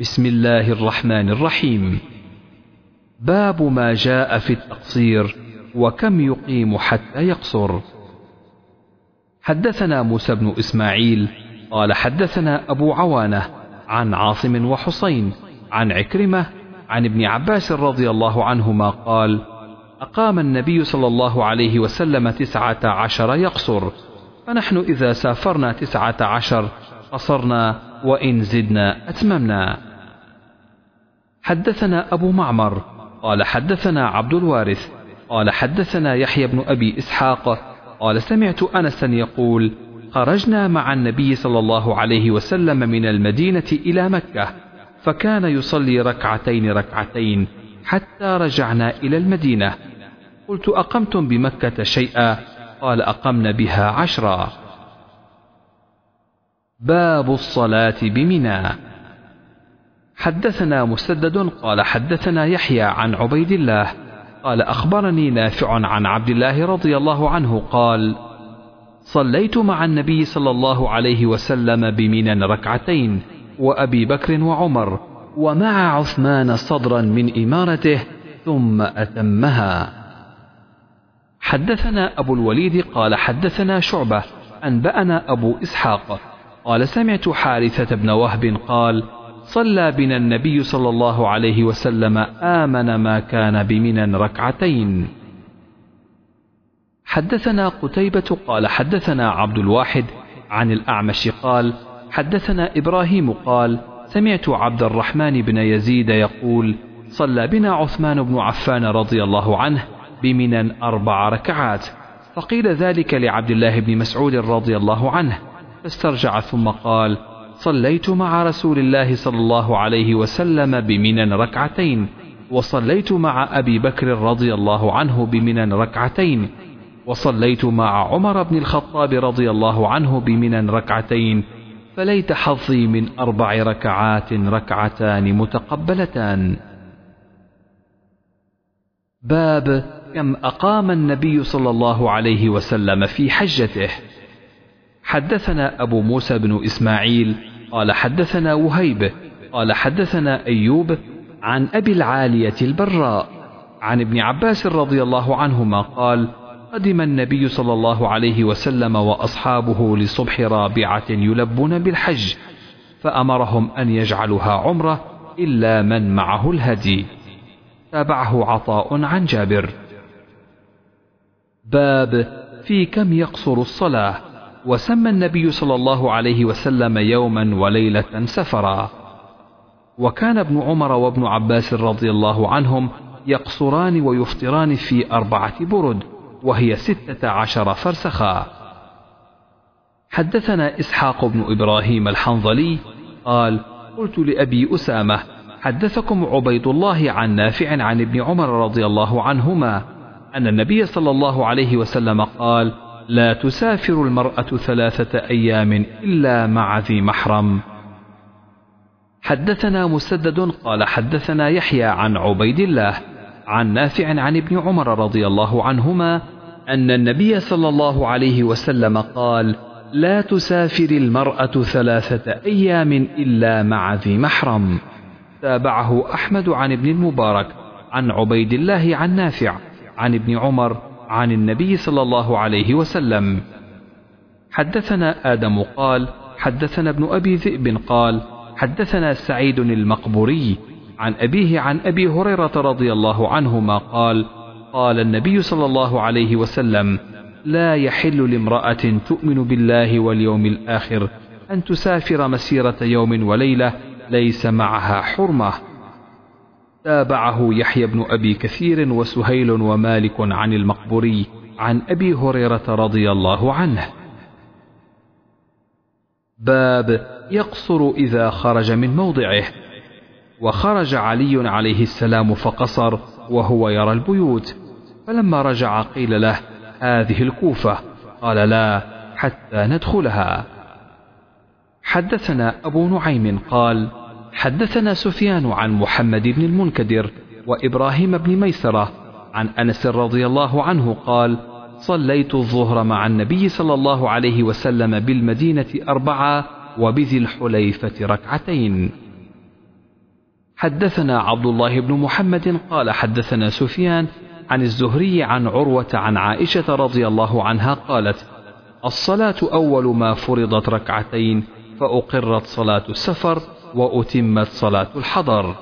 بسم الله الرحمن الرحيم. باب ما جاء في التقصير وكم يقيم حتى يقصر. حدثنا موسى بن إسماعيل قال حدثنا أبو عوانة عن عاصم وحسين عن عكرمة عن ابن عباس رضي الله عنهما قال أقام النبي صلى الله عليه وسلم تسعة عشر يقصر فنحن إذا سافرنا تسعة عشر قصرنا وإن زدنا أتممنا. حدثنا أبو معمر قال حدثنا عبد الوارث قال حدثنا يحيى بن أبي إسحاق قال سمعت أنسا يقول خرجنا مع النبي صلى الله عليه وسلم من المدينة إلى مكة فكان يصلي ركعتين ركعتين حتى رجعنا إلى المدينة. قلت أقمتم بمكة شيئا؟ قال أقمنا بها عشرا. باب الصلاة بمنى. حدثنا مسدد قال حدثنا يحيى عن عبيد الله قال أخبرني نافع عن عبد الله رضي الله عنه قال صليت مع النبي صلى الله عليه وسلم بمنى ركعتين وأبي بكر وعمر ومع عثمان صدرا من إمارته ثم أتمها. حدثنا أبو الوليد قال حدثنا شعبة أنبأنا أبو إسحاق قال سمعت حارثة بن وهب قال صلى بنا النبي صلى الله عليه وسلم آمن ما كان بمنى ركعتين. حدثنا قتيبة قال حدثنا عبد الواحد عن الأعمش قال حدثنا إبراهيم قال سمعت عبد الرحمن بن يزيد يقول صلى بنا عثمان بن عفان رضي الله عنه بمنى أربع ركعات فقيل ذلك لعبد الله بن مسعود رضي الله عنه فاسترجع ثم قال صليت مع رسول الله صلى الله عليه وسلم بمنى ركعتين وصليت مع أبي بكر رضي الله عنه بمنى ركعتين وصليت مع عمر بن الخطاب رضي الله عنه بمنى ركعتين فليت حظي من أربع ركعات ركعتان متقبلتان. باب كم أقام النبي صلى الله عليه وسلم في حجته؟ حدثنا أبو موسى بن إسماعيل قال حدثنا وهيب قال حدثنا أيوب عن أبي العالية البراء عن ابن عباس رضي الله عنهما قال قدم النبي صلى الله عليه وسلم وأصحابه لصبح رابعة يلبون بالحج فأمرهم أن يجعلوها عمرة إلا من معه الهدي. تابعه عطاء عن جابر. باب في كم يقصر الصلاة؟ وسمى النبي صلى الله عليه وسلم يوما وليلة سفرا. وكان ابن عمر وابن عباس رضي الله عنهم يقصران ويفطران في أربعة برد وهي ستة عشر فرسخا. حدثنا إسحاق بن إبراهيم الحنظلي قال قلت لأبي أسامة حدثكم عبيد الله عن نافع عن ابن عمر رضي الله عنهما أن النبي صلى الله عليه وسلم قال لا تسافر المرأة ثلاثة أيام إلا مع ذي محرم. حدثنا مسدد قال حدثنا يحيى عن عبيد الله عن نافع عن ابن عمر رضي الله عنهما أن النبي صلى الله عليه وسلم قال لا تسافر المرأة ثلاثة أيام إلا مع ذي محرم تابعه أحمد عن ابن المبارك عن عبيد الله عن نافع عن ابن عمر عن النبي صلى الله عليه وسلم. حدثنا آدم قال حدثنا ابن أبي ذئب قال حدثنا سعيد المقبوري عن أبيه عن أبي هريرة رضي الله عنهما قال قال النبي صلى الله عليه وسلم لا يحل لامرأة تؤمن بالله واليوم الآخر أن تسافر مسيرة يوم وليلة ليس معها حرمة. تابعه يحيى بن أبي كثير وسهيل ومالك عن المقبوري عن أبي هريرة رضي الله عنه. باب يقصر إذا خرج من موضعه. وخرج علي عليه السلام فقصر وهو يرى البيوت. فلما رجع قيل له هذه الكوفة. قال لا حتى ندخلها. حدثنا أبو نعيم قال حدثنا سفيان عن محمد بن المنكدر وإبراهيم بن ميسرة عن أنس رضي الله عنه قال صليت الظهر مع النبي صلى الله عليه وسلم بالمدينة أربعة وبذي الحليفة ركعتين. حدثنا عبد الله بن محمد قال حدثنا سفيان عن الزهري عن عروة عن عائشة رضي الله عنها قالت الصلاة أول ما فرضت ركعتين فأقرت صلاة السفر وأتمت صلاة الحضر.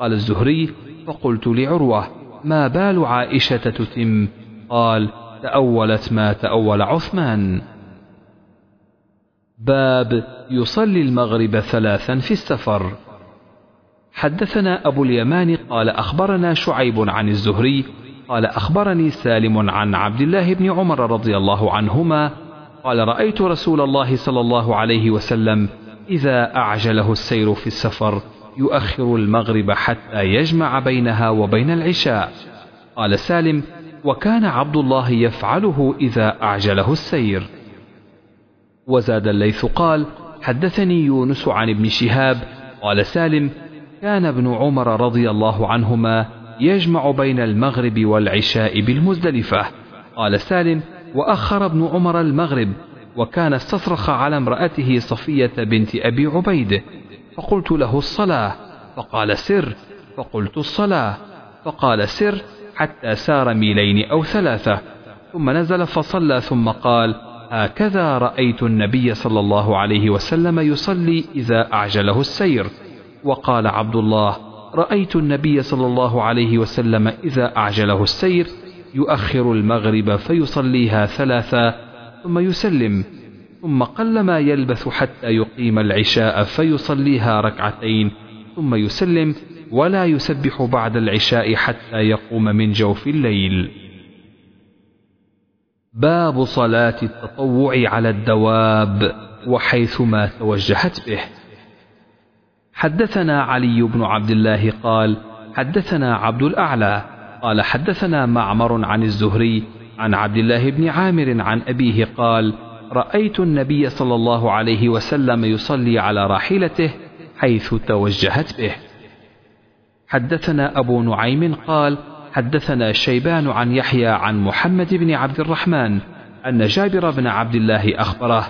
قال الزهري فقلت لعروة ما بال عائشة تتم؟ قال تأولت ما تأول عثمان. باب يصلي المغرب ثلاثا في السفر. حدثنا أبو اليمان قال أخبرنا شعيب عن الزهري قال أخبرني سالم عن عبد الله بن عمر رضي الله عنهما قال رأيت رسول الله صلى الله عليه وسلم إذا أعجله السير في السفر يؤخر المغرب حتى يجمع بينها وبين العشاء. قال سالم وكان عبد الله يفعله إذا أعجله السير. وزاد الليث قال حدثني يونس عن ابن شهاب. قال سالم كان ابن عمر رضي الله عنهما يجمع بين المغرب والعشاء بالمزدلفة. قال سالم وأخر ابن عمر المغرب وكان استصرخ على امرأته صفية بنت أبي عبيد. فقلت له الصلاة. فقال سر. فقلت الصلاة. فقال سر حتى سار ميلين أو ثلاثة. ثم نزل فصلى ثم قال هكذا رأيت النبي صلى الله عليه وسلم يصلي إذا أعجله السير وقال عبد الله رأيت النبي صلى الله عليه وسلم إذا أعجله السير يؤخر المغرب فيصليها ثلاثا ثم يسلم ثم قلما يلبث حتى يقيم العشاء فيصليها ركعتين ثم يسلم ولا يسبح بعد العشاء حتى يقوم من جوف الليل. باب صلاة التطوع على الدواب وحيثما توجهت به. حدثنا علي بن عبد الله قال حدثنا عبد الأعلى قال حدثنا معمر عن الزهري عن عبد الله بن عامر عن أبيه قال رأيت النبي صلى الله عليه وسلم يصلي على راحلته حيث توجهت به. حدثنا أبو نعيم قال حدثنا شيبان عن يحيى عن محمد بن عبد الرحمن أن جابر بن عبد الله أخبره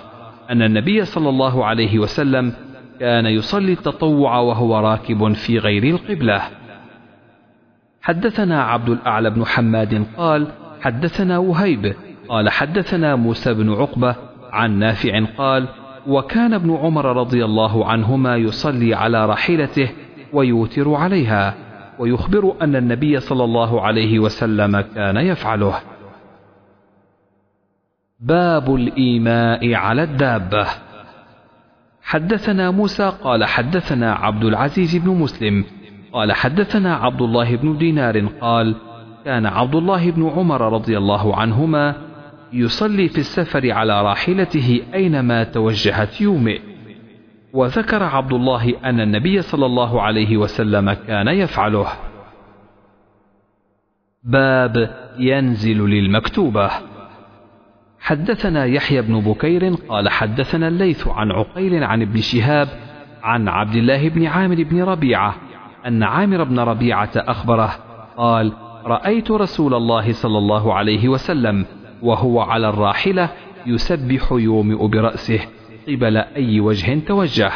أن النبي صلى الله عليه وسلم كان يصلي التطوع وهو راكب في غير القبلة. حدثنا عبد الأعلى بن حماد قال حدثنا وهيب. قال حدثنا موسى بن عقبة عن نافع قال وكان ابن عمر رضي الله عنهما يصلي على راحلته ويوتر عليها ويخبر أن النبي صلى الله عليه وسلم كان يفعله. باب الإيماء على الدابة. حدثنا موسى قال حدثنا عبد العزيز بن مسلم قال حدثنا عبد الله بن دينار قال كان عبد الله بن عمر رضي الله عنهما يصلي في السفر على راحلته أينما توجهت يومئ وذكر عبد الله أن النبي صلى الله عليه وسلم كان يفعله. باب ينزل للمكتوبة. حدثنا يحيى بن بكير قال حدثنا الليث عن عقيل عن ابن شهاب عن عبد الله بن عامر بن ربيعة أن عامر بن ربيعة أخبره قال رأيت رسول الله صلى الله عليه وسلم وهو على الراحلة يسبح يومئ برأسه قبل أي وجه توجه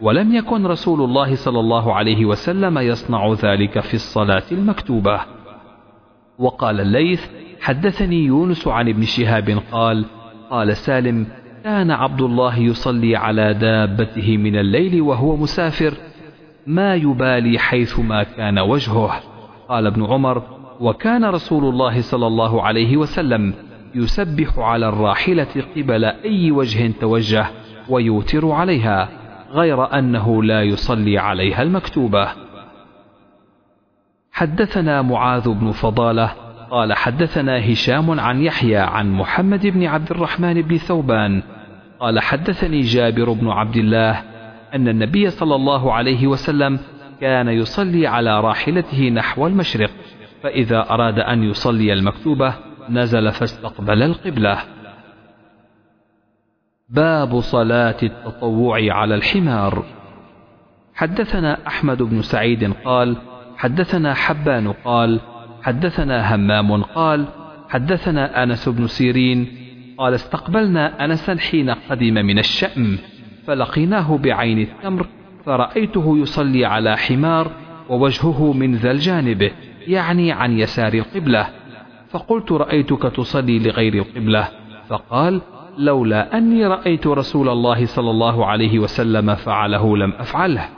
ولم يكن رسول الله صلى الله عليه وسلم يصنع ذلك في الصلاة المكتوبة. وقال الليث حدثني يونس عن ابن شهاب قال قال سالم كان عبد الله يصلي على دابته من الليل وهو مسافر ما يبالي حيث ما كان وجهه. قال ابن عمر وكان رسول الله صلى الله عليه وسلم يسبح على الراحلة قبل أي وجه توجه ويوتر عليها غير أنه لا يصلي عليها المكتوبة. حدثنا معاذ بن فضالة قال حدثنا هشام عن يحيى عن محمد بن عبد الرحمن بن ثوبان قال حدثني جابر بن عبد الله أن النبي صلى الله عليه وسلم كان يصلي على راحلته نحو المشرق فإذا أراد أن يصلي المكتوبة نزل فاستقبل القبلة. باب صلاة التطوع على الحمار. حدثنا أحمد بن سعيد قال حدثنا حبان قال حدثنا همام قال حدثنا أنس بن سيرين قال استقبلنا أنسا حين قدم من الشأم. فلقيناه بعين التمر فرأيته يصلي على حمار ووجهه من ذا الجانب يعني عن يسار القبلة. فقلت رأيتك تصلي لغير القبلة. فقال لولا أني رأيت رسول الله صلى الله عليه وسلم فعله لم أفعله.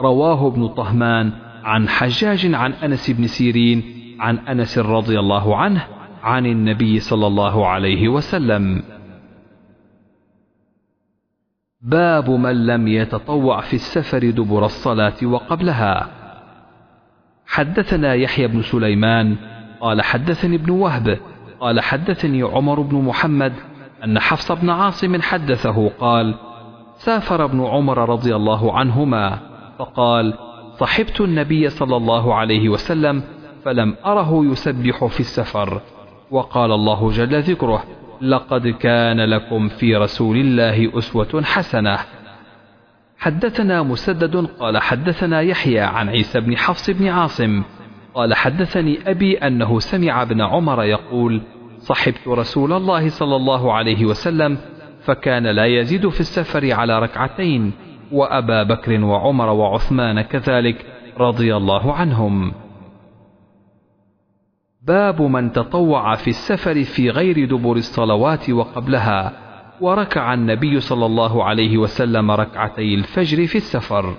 رواه ابن طهمان عن حجاج عن أنس بن سيرين عن أنس رضي الله عنه عن النبي صلى الله عليه وسلم. باب من لم يتطوع في السفر دبر الصلاة وقبلها. حدثنا يحيى بن سليمان قال حدثني ابن وهب قال حدثني عمر بن محمد أن حفص بن عاصم حدثه قال سافر ابن عمر رضي الله عنهما فقال صحبت النبي صلى الله عليه وسلم فلم أره يسبح في السفر وقال الله جل ذكره. لقد كان لكم في رسول الله أسوة حسنة. حدثنا مسدد قال حدثنا يحيى عن عيسى بن حفص بن عاصم قال حدثني أبي أنه سمع ابن عمر يقول صحبت رسول الله صلى الله عليه وسلم فكان لا يزيد في السفر على ركعتين وأبا بكر وعمر وعثمان كذلك رضي الله عنهم. باب من تطوع في السفر في غير دبر الصلوات وقبلها وركع النبي صلى الله عليه وسلم ركعتي الفجر في السفر.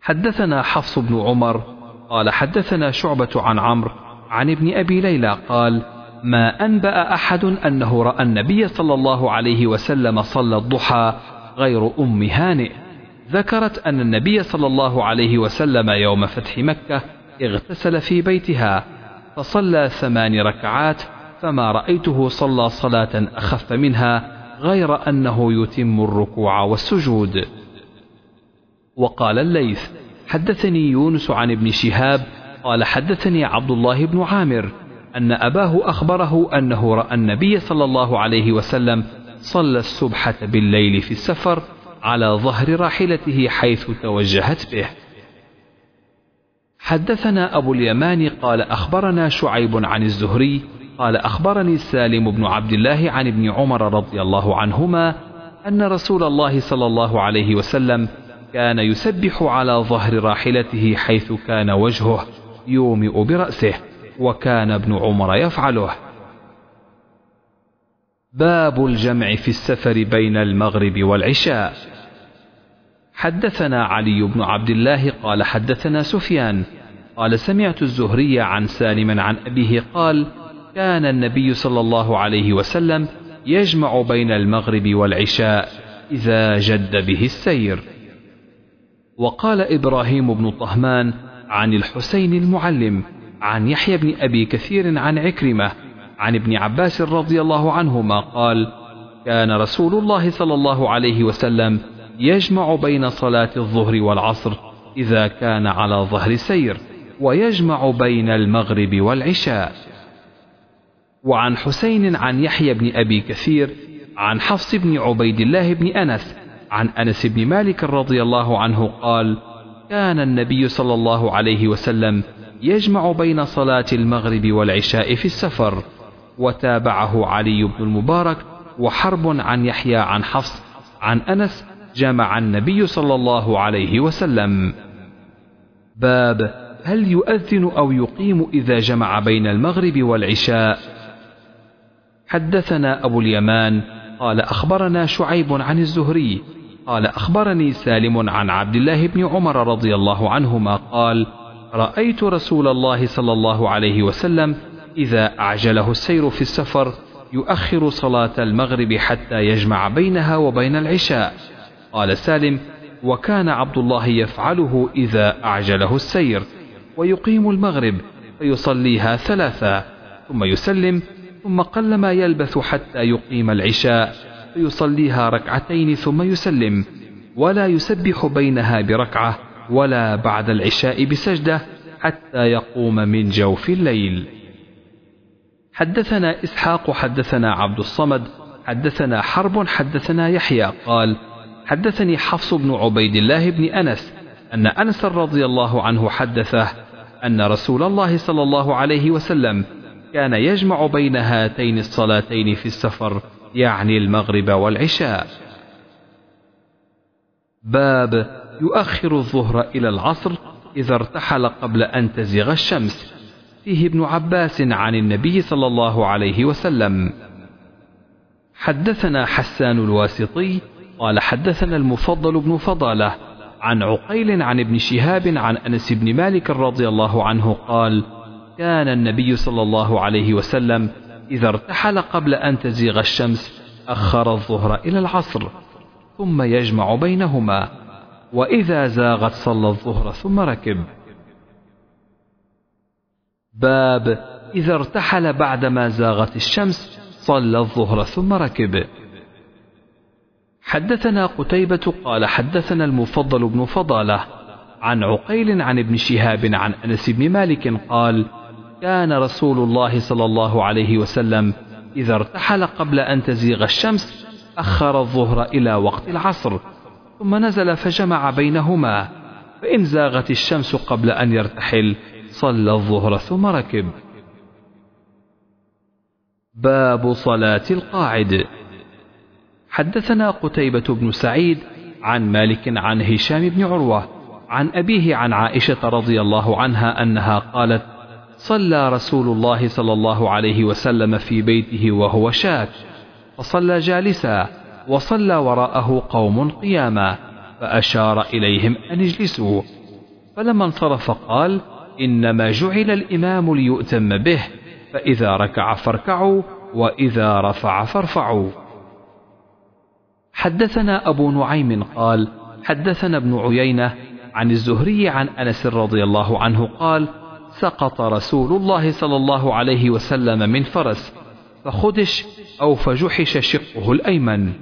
حدثنا حفص بن عمر قال حدثنا شعبة عن عمرو عن ابن أبي ليلى قال ما أنبأ أحد أنه رأى النبي صلى الله عليه وسلم صلى الضحى غير أم هانئ. ذكرت أن النبي صلى الله عليه وسلم يوم فتح مكة اغتسل في بيتها فصلى ثمان ركعات فما رأيته صلى صلاة أخف منها غير أنه يتم الركوع والسجود. وقال الليث حدثني يونس عن ابن شهاب قال حدثني عبد الله بن عامر أن أباه أخبره أنه رأى النبي صلى الله عليه وسلم صلى السبحة بالليل في السفر على ظهر راحلته حيث توجهت به. حدثنا أبو اليمان قال أخبرنا شعيب عن الزهري قال أخبرني سالم بن عبد الله عن ابن عمر رضي الله عنهما أن رسول الله صلى الله عليه وسلم كان يسبح على ظهر راحلته حيث كان وجهه يومئ برأسه وكان ابن عمر يفعله. باب الجمع في السفر بين المغرب والعشاء. حدثنا علي بن عبد الله قال حدثنا سفيان قال سمعت الزهري عن سالم عن أبيه قال كان النبي صلى الله عليه وسلم يجمع بين المغرب والعشاء إذا جد به السير. وقال إبراهيم بن طهمان عن الحسين المعلم عن يحيى بن أبي كثير عن عكرمة عن ابن عباس رضي الله عنهما قال كان رسول الله صلى الله عليه وسلم يجمع بين صلاة الظهر والعصر إذا كان على ظهر سير ويجمع بين المغرب والعشاء. وعن حسين عن يحيى بن أبي كثير عن حفص بن عبيد الله بن أنس عن أنس بن مالك رضي الله عنه قال كان النبي صلى الله عليه وسلم يجمع بين صلاة المغرب والعشاء في السفر وتابعه علي بن المبارك وحرب عن يحيى عن حفص عن أنس جمع النبي صلى الله عليه وسلم. باب هل يؤذن أو يقيم إذا جمع بين المغرب والعشاء؟ حدثنا أبو اليمان قال أخبرنا شعيب عن الزهري قال أخبرني سالم عن عبد الله بن عمر رضي الله عنهما قال رأيت رسول الله صلى الله عليه وسلم إذا أعجله السير في السفر يؤخر صلاة المغرب حتى يجمع بينها وبين العشاء. قال سالم وكان عبد الله يفعله إذا أعجله السير ويقيم المغرب فيصليها ثلاثا ثم يسلم ثم قلما يلبث حتى يقيم العشاء فيصليها ركعتين ثم يسلم ولا يسبح بينها بركعة ولا بعد العشاء بسجدة حتى يقوم من جوف الليل. حدثنا إسحاق حدثنا عبد الصمد حدثنا حرب حدثنا يحيى قال حدثني حفص بن عبيد الله بن أنس أن أنس رضي الله عنه حدثه أن رسول الله صلى الله عليه وسلم كان يجمع بين هاتين الصلاتين في السفر يعني المغرب والعشاء. باب يؤخر الظهر إلى العصر إذا ارتحل قبل أن تزيغ الشمس. فيه ابن عباس عن النبي صلى الله عليه وسلم. حدثنا حسان الواسطي قال حدثنا المفضل بن فضالة عن عقيل عن ابن شهاب عن أنس بن مالك رضي الله عنه قال كان النبي صلى الله عليه وسلم إذا ارتحل قبل أن تزيغ الشمس أخر الظهر إلى العصر ثم يجمع بينهما وإذا زاغت صلى الظهر ثم ركب. باب إذا ارتحل بعدما زاغت الشمس صلى الظهر ثم ركب. حدثنا قتيبة قال حدثنا المفضل بن فضالة عن عقيل عن ابن شهاب عن أنس بن مالك قال كان رسول الله صلى الله عليه وسلم إذا ارتحل قبل أن تزيغ الشمس أخر الظهر إلى وقت العصر ثم نزل فجمع بينهما فإن زاغت الشمس قبل أن يرتحل صلى الظهر ثم ركب. باب صلاة القاعد. حدثنا قتيبة بن سعيد عن مالك عن هشام بن عروة عن أبيه عن عائشة رضي الله عنها أنها قالت صلى رسول الله صلى الله عليه وسلم في بيته وهو شاك فصلى جالسا وصلى وراءه قوم قياما فأشار إليهم أن اجلسوا فلما انصرف قال إنما جعل الإمام ليؤتم به فإذا ركع فاركعوا وإذا رفع فارفعوا. حدثنا أبو نعيم قال حدثنا ابن عيينة عن الزهري عن أنس رضي الله عنه قال سقط رسول الله صلى الله عليه وسلم من فرس فخدش أو فجحش شقه الأيمن.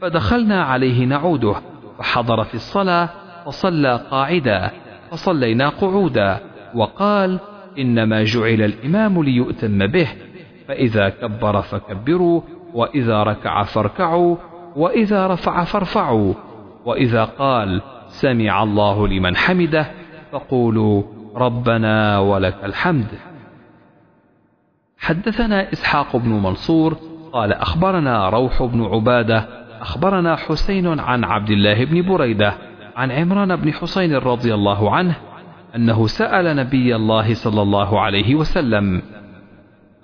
فدخلنا عليه نعوده فحضر في الصلاة فصلى قاعدا فصلينا قعودا وقال إنما جعل الإمام ليؤتم به فإذا كبر فكبروا وإذا ركع فاركعوا وإذا رفع فارفعوا. وإذا قال سمع الله لمن حمده فقولوا ربنا ولك الحمد. حدثنا إسحاق بن منصور قال أخبرنا روح بن عبادة أخبرنا حسين عن عبد الله بن بريدة عن عمران بن حسين رضي الله عنه أنه سأل نبي الله صلى الله عليه وسلم.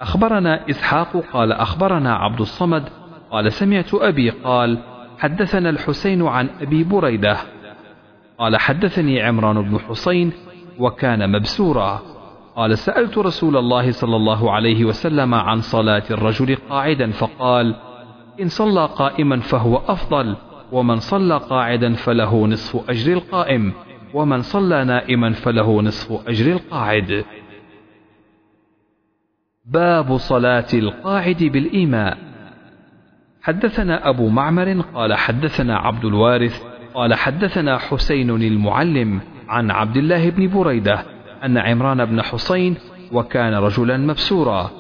أخبرنا إسحاق قال أخبرنا عبد الصمد قال سمعت أبي قال حدثنا الحسين عن أبي بريدة. قال حدثني عمران بن حسين وكان مبسورا. قال سألت رسول الله صلى الله عليه وسلم عن صلاة الرجل قاعدا فقال إن صلى قائما فهو أفضل ومن صلى قاعدا فله نصف أجر القائم ومن صلى نائما فله نصف أجر القاعد. باب صلاة القاعد بالإيماء. حدثنا أبو معمر قال حدثنا عبد الوارث قال حدثنا حسين المعلم عن عبد الله بن بريدة أن عمران بن حسين وكان رجلا مبسورا.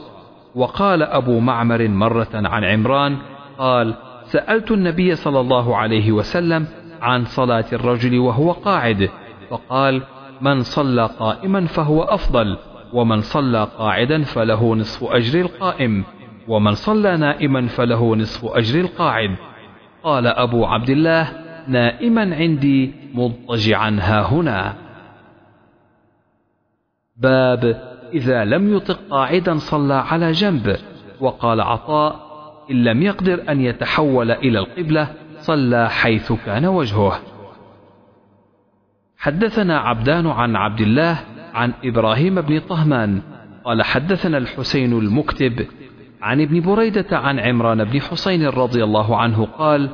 وقال أبو معمر مرة عن عمران قال سألت النبي صلى الله عليه وسلم عن صلاة الرجل وهو قاعد فقال من صلى قائما فهو أفضل ومن صلى قاعدا فله نصف أجر القائم. ومن صلى نائما فله نصف أجر القاعد. قال أبو عبد الله نائما عندي مضطجعا ها هنا. باب إذا لم يطق قاعدا صلى على جنب. وقال عطاء إن لم يقدر أن يتحول إلى القبلة صلى حيث كان وجهه. حدثنا عبدان عن عبد الله عن إبراهيم بن طهمان. قال حدثنا الحسين المكتب عن ابن بريدة عن عمران بن حسين رضي الله عنه قال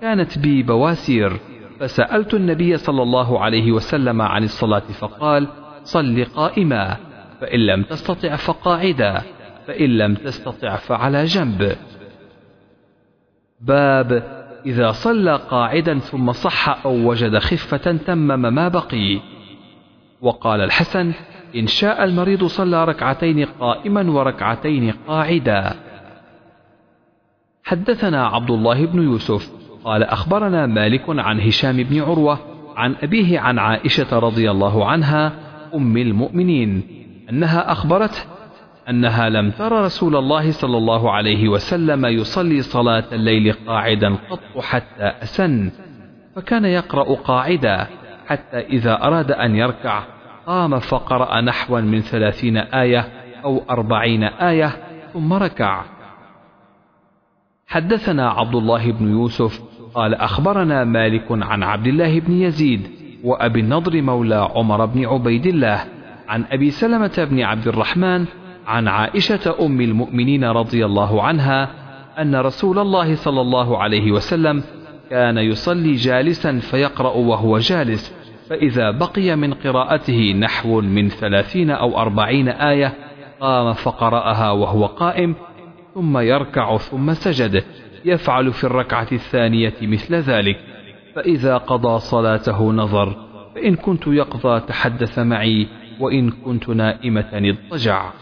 كانت بي بواسير فسألت النبي صلى الله عليه وسلم عن الصلاة فقال صل قائما فإن لم تستطع فقاعدا فإن لم تستطع فعلى جنب. باب إذا صلى قاعدا ثم صح أو وجد خفة تمم ما بقي. وقال الحسن إن شاء المريض صلى ركعتين قائما وركعتين قاعدا. حدثنا عبد الله بن يوسف قال أخبرنا مالك عن هشام بن عروة عن أبيه عن عائشة رضي الله عنها أم المؤمنين أنها أخبرته أنها لم تر رسول الله صلى الله عليه وسلم يصلي صلاة الليل قاعدا قط حتى أسن فكان يقرأ قاعدا حتى إذا أراد أن يركع قام فقرأ نحوا من ثلاثين آية أو أربعين آية ثم ركع. حدثنا عبد الله بن يوسف قال أخبرنا مالك عن عبد الله بن يزيد وأبي النضر مولى عمر بن عبيد الله عن أبي سلمة بن عبد الرحمن عن عائشة أم المؤمنين رضي الله عنها أن رسول الله صلى الله عليه وسلم كان يصلي جالسا فيقرأ وهو جالس. فإذا بقي من قراءته نحو من ثلاثين أو أربعين آية قام فقرأها وهو قائم ثم يركع ثم سجد يفعل في الركعة الثانية مثل ذلك. فإذا قضى صلاته نظر فإن كنت يقظى تحدث معي وإن كنت نائمة اضطجع.